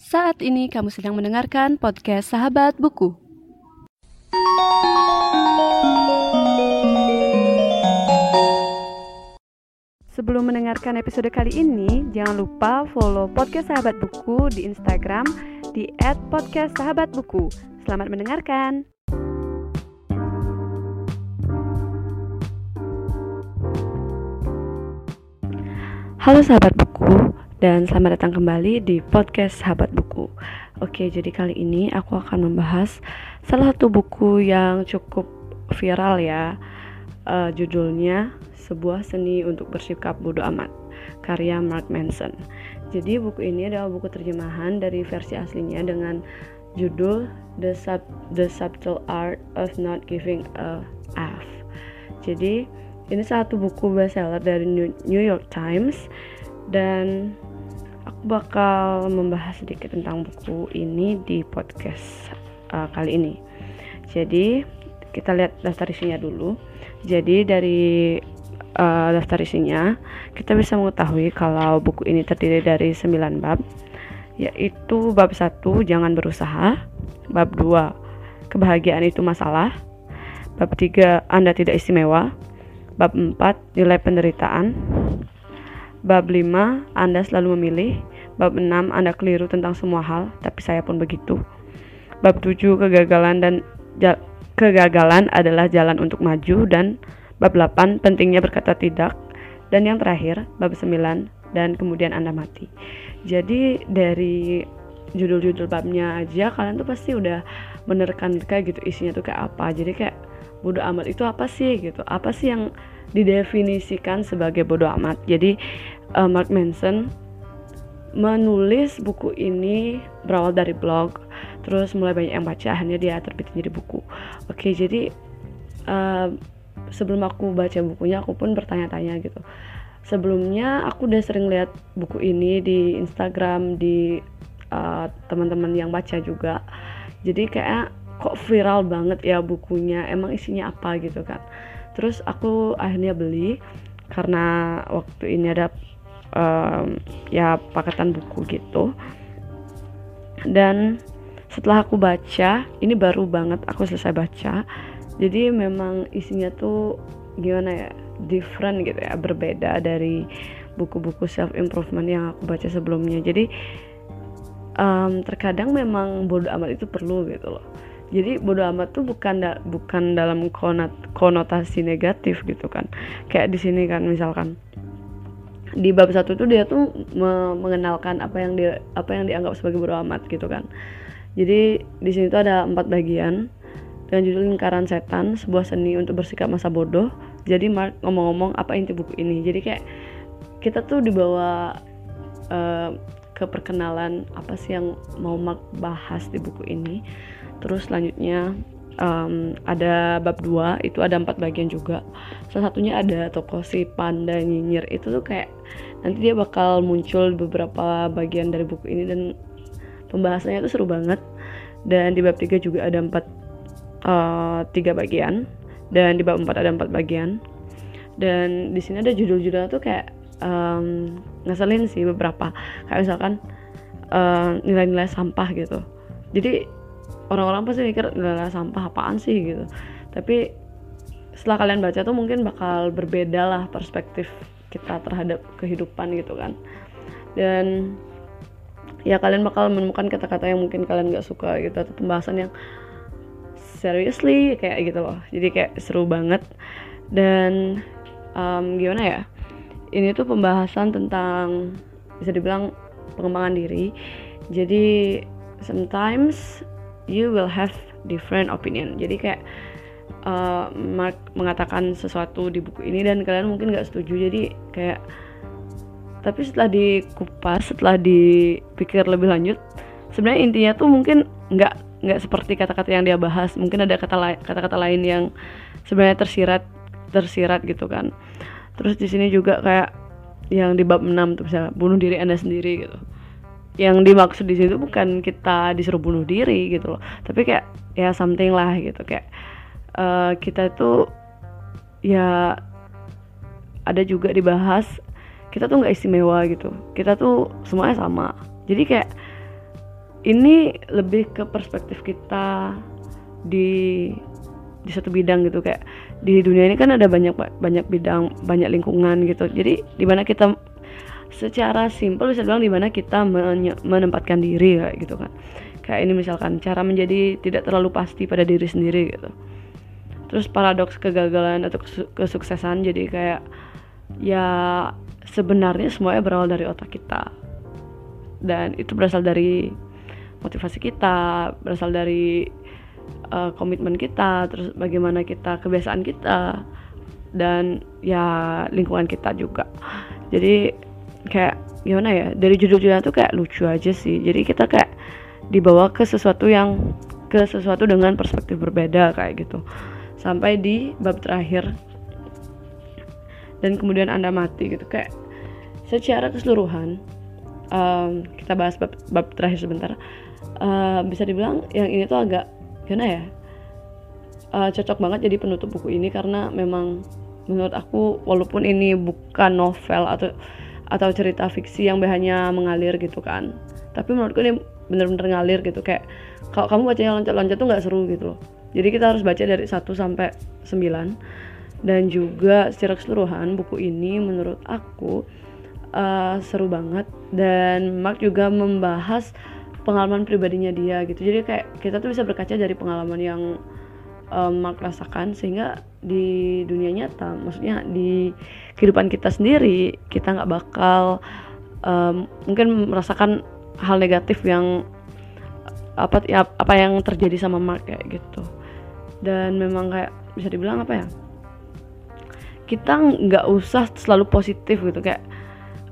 Saat ini kamu sedang mendengarkan podcast Sahabat Buku. Sebelum mendengarkan episode kali ini, jangan lupa follow podcast Sahabat Buku di Instagram di @podcastsahabatbuku. Selamat mendengarkan. Halo sahabat buku, dan selamat datang kembali di podcast Sahabat Buku. Oke, jadi kali ini aku akan membahas salah satu buku yang cukup viral ya. Uh, judulnya Sebuah Seni untuk Bersikap Bodoh Amat, karya Mark Manson. Jadi buku ini adalah buku terjemahan dari versi aslinya dengan judul The Sub The Subtle Art of Not Giving a F. Jadi ini satu buku bestseller dari New York Times dan aku bakal membahas sedikit tentang buku ini di podcast uh, kali ini. Jadi kita lihat daftar isinya dulu. Jadi dari uh, daftar isinya kita bisa mengetahui kalau buku ini terdiri dari 9 bab yaitu bab 1 jangan berusaha, bab 2 kebahagiaan itu masalah, bab 3 Anda tidak istimewa, bab 4 nilai penderitaan, Bab 5, Anda selalu memilih. Bab 6, Anda keliru tentang semua hal, tapi saya pun begitu. Bab 7, kegagalan dan kegagalan adalah jalan untuk maju dan bab 8, pentingnya berkata tidak. Dan yang terakhir, bab 9, dan kemudian Anda mati. Jadi dari judul-judul babnya aja kalian tuh pasti udah menerkan kayak gitu isinya tuh kayak apa. Jadi kayak bodoh amat itu apa sih gitu. Apa sih yang didefinisikan sebagai bodoh amat. Jadi uh, Mark Manson menulis buku ini berawal dari blog, terus mulai banyak yang baca, akhirnya dia terbitin jadi buku. Oke, jadi uh, sebelum aku baca bukunya, aku pun bertanya-tanya gitu. Sebelumnya aku udah sering lihat buku ini di Instagram, di uh, teman-teman yang baca juga. Jadi kayak kok viral banget ya bukunya, emang isinya apa gitu kan terus aku akhirnya beli karena waktu ini ada um, ya paketan buku gitu. Dan setelah aku baca ini baru banget aku selesai baca jadi memang isinya tuh gimana ya different gitu ya berbeda dari buku-buku self improvement yang aku baca sebelumnya. Jadi um, terkadang memang bodoh amat itu perlu gitu loh jadi bodoh amat tuh bukan da bukan dalam konot konotasi negatif gitu kan. Kayak di sini kan misalkan di bab satu tuh dia tuh me mengenalkan apa yang dia apa yang dianggap sebagai bodoh amat gitu kan. Jadi di sini tuh ada empat bagian. Dengan judul lingkaran setan sebuah seni untuk bersikap masa bodoh. Jadi Mark ngomong-ngomong apa inti buku ini? Jadi kayak kita tuh dibawa uh, ke perkenalan apa sih yang mau Mark bahas di buku ini. Terus selanjutnya um, ada bab 2 itu ada empat bagian juga. Salah satunya ada toko si panda nyinyir. Itu tuh kayak nanti dia bakal muncul beberapa bagian dari buku ini dan pembahasannya itu seru banget. Dan di bab 3 juga ada empat uh, tiga bagian. Dan di bab 4 ada empat bagian. Dan di sini ada judul-judul tuh kayak um, ngeselin sih beberapa. Kayak misalkan nilai-nilai sampah gitu. Jadi orang-orang pasti mikir adalah sampah apaan sih? gitu. Tapi setelah kalian baca tuh mungkin bakal berbeda lah perspektif kita terhadap kehidupan gitu kan. Dan ya kalian bakal menemukan kata-kata yang mungkin kalian gak suka gitu atau pembahasan yang seriously kayak gitu loh. Jadi kayak seru banget. Dan um, gimana ya ini tuh pembahasan tentang bisa dibilang pengembangan diri. Jadi sometimes you will have different opinion. Jadi kayak uh, Mark mengatakan sesuatu di buku ini dan kalian mungkin nggak setuju. Jadi kayak tapi setelah dikupas setelah dipikir lebih lanjut sebenarnya intinya tuh mungkin nggak nggak seperti kata-kata yang dia bahas. Mungkin ada kata kata-kata lain yang sebenarnya tersirat tersirat gitu kan terus di sini juga kayak yang di bab 6 tuh bisa bunuh diri anda sendiri gitu. Yang dimaksud di situ bukan kita disuruh bunuh diri gitu loh. Tapi kayak ya something lah gitu. Kayak uh, kita itu ya ada juga dibahas kita tuh nggak istimewa gitu. Kita tuh semuanya sama. Jadi kayak ini lebih ke perspektif kita di di satu bidang gitu kayak di dunia ini kan ada banyak banyak bidang banyak lingkungan gitu. Jadi di mana kita secara simpel bisa bilang di mana kita menempatkan diri kayak gitu kan. Kayak ini misalkan cara menjadi tidak terlalu pasti pada diri sendiri gitu. Terus paradoks kegagalan atau kesuksesan jadi kayak ya sebenarnya semuanya berawal dari otak kita. Dan itu berasal dari motivasi kita berasal dari uh, komitmen kita terus bagaimana kita kebiasaan kita dan ya lingkungan kita juga. Jadi kayak gimana ya dari judul-judulnya tuh kayak lucu aja sih. Jadi kita kayak dibawa ke sesuatu yang ke sesuatu dengan perspektif berbeda kayak gitu. Sampai di bab terakhir. Dan kemudian anda mati gitu kayak secara keseluruhan um, kita bahas bab, bab terakhir sebentar. Uh, bisa dibilang yang ini tuh agak gimana ya? Uh, cocok banget jadi penutup buku ini karena memang menurut aku walaupun ini bukan novel atau atau cerita fiksi yang hanya mengalir gitu kan tapi menurutku ini bener-bener ngalir gitu. Kayak kalau kamu bacanya loncat-loncat tuh nggak seru gitu loh. Jadi kita harus baca dari 1 sampai 9 dan juga secara keseluruhan buku ini menurut aku uh, seru banget. Dan Mark juga membahas pengalaman pribadinya dia gitu. Jadi kayak kita tuh bisa berkaca dari pengalaman yang um, Mark rasakan sehingga di dunia nyata maksudnya di kehidupan kita sendiri kita nggak bakal um, mungkin merasakan hal negatif yang apa ya apa yang terjadi sama Mark kayak gitu. Dan memang kayak bisa dibilang apa ya kita nggak usah selalu positif gitu. Kayak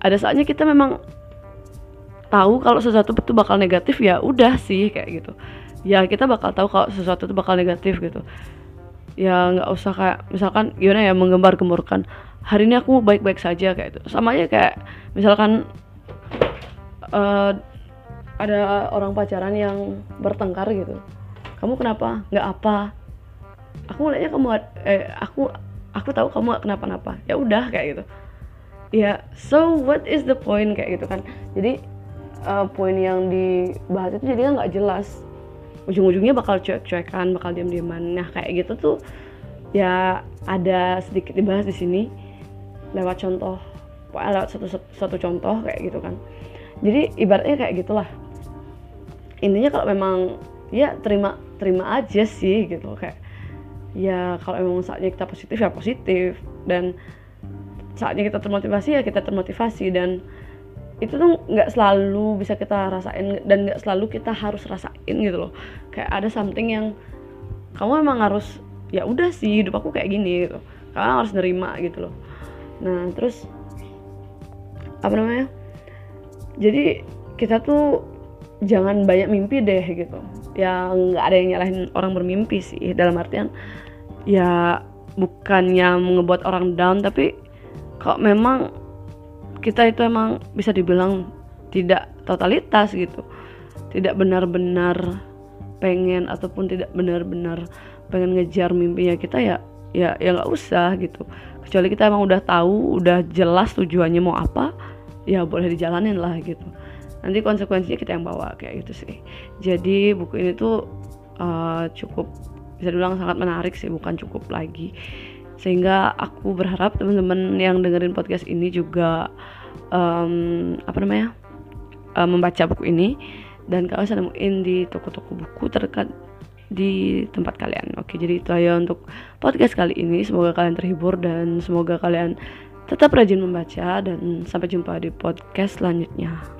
ada saatnya kita memang tahu kalau sesuatu itu bakal negatif ya udah sih kayak gitu. Ya kita bakal tahu kalau sesuatu itu bakal negatif gitu. Ya nggak usah kayak misalkan gimana ya menggembar-gemborkan hari ini aku baik-baik saja kayak itu sama aja kayak misalkan uh, ada orang pacaran yang bertengkar gitu. Kamu kenapa? Nggak apa. Aku melihatnya kamu eh aku aku tahu kamu kenapa-napa. Ya udah kayak gitu. Ya so what is the point kayak gitu kan. Jadi uh, poin yang dibahas itu jadi nggak jelas. Ujung-ujungnya bakal cuek-cuekan bakal diam-diaman nah kayak gitu tuh ya ada sedikit dibahas di sini. Lewat contoh lewat satu, satu satu contoh kayak gitu kan. Jadi ibaratnya kayak gitulah. Intinya kalau memang ya terima terima aja sih gitu. Kayak ya kalau memang saatnya kita positif ya positif. Dan saatnya kita termotivasi ya kita termotivasi. Dan itu tuh nggak selalu bisa kita rasain dan nggak selalu kita harus rasain gitu loh. Kayak ada something yang kamu emang harus ya udah sih hidup aku kayak gini gitu. Kamu harus nerima gitu loh. Nah terus apa namanya? Jadi kita tuh jangan banyak mimpi deh gitu. Ya nggak ada yang nyalahin orang bermimpi sih. Dalam artian ya bukannya ngebuat orang down tapi kalau memang kita itu emang bisa dibilang tidak totalitas gitu. Tidak benar-benar pengen ataupun tidak benar-benar pengen ngejar mimpinya kita ya ya ya nggak usah gitu. Kecuali kita emang udah tahu udah jelas tujuannya mau apa ya boleh dijalanin lah gitu. Nanti konsekuensinya kita yang bawa kayak gitu sih. Jadi buku ini tuh uh, cukup bisa dibilang sangat menarik sih bukan cukup lagi sehingga aku berharap teman-teman yang dengerin podcast ini juga um, apa namanya uh, membaca buku ini dan kalian bisa nemuin di toko-toko buku terdekat di tempat kalian. Oke, jadi itu aja untuk podcast kali ini. Semoga kalian terhibur dan semoga kalian tetap rajin membaca dan sampai jumpa di podcast selanjutnya.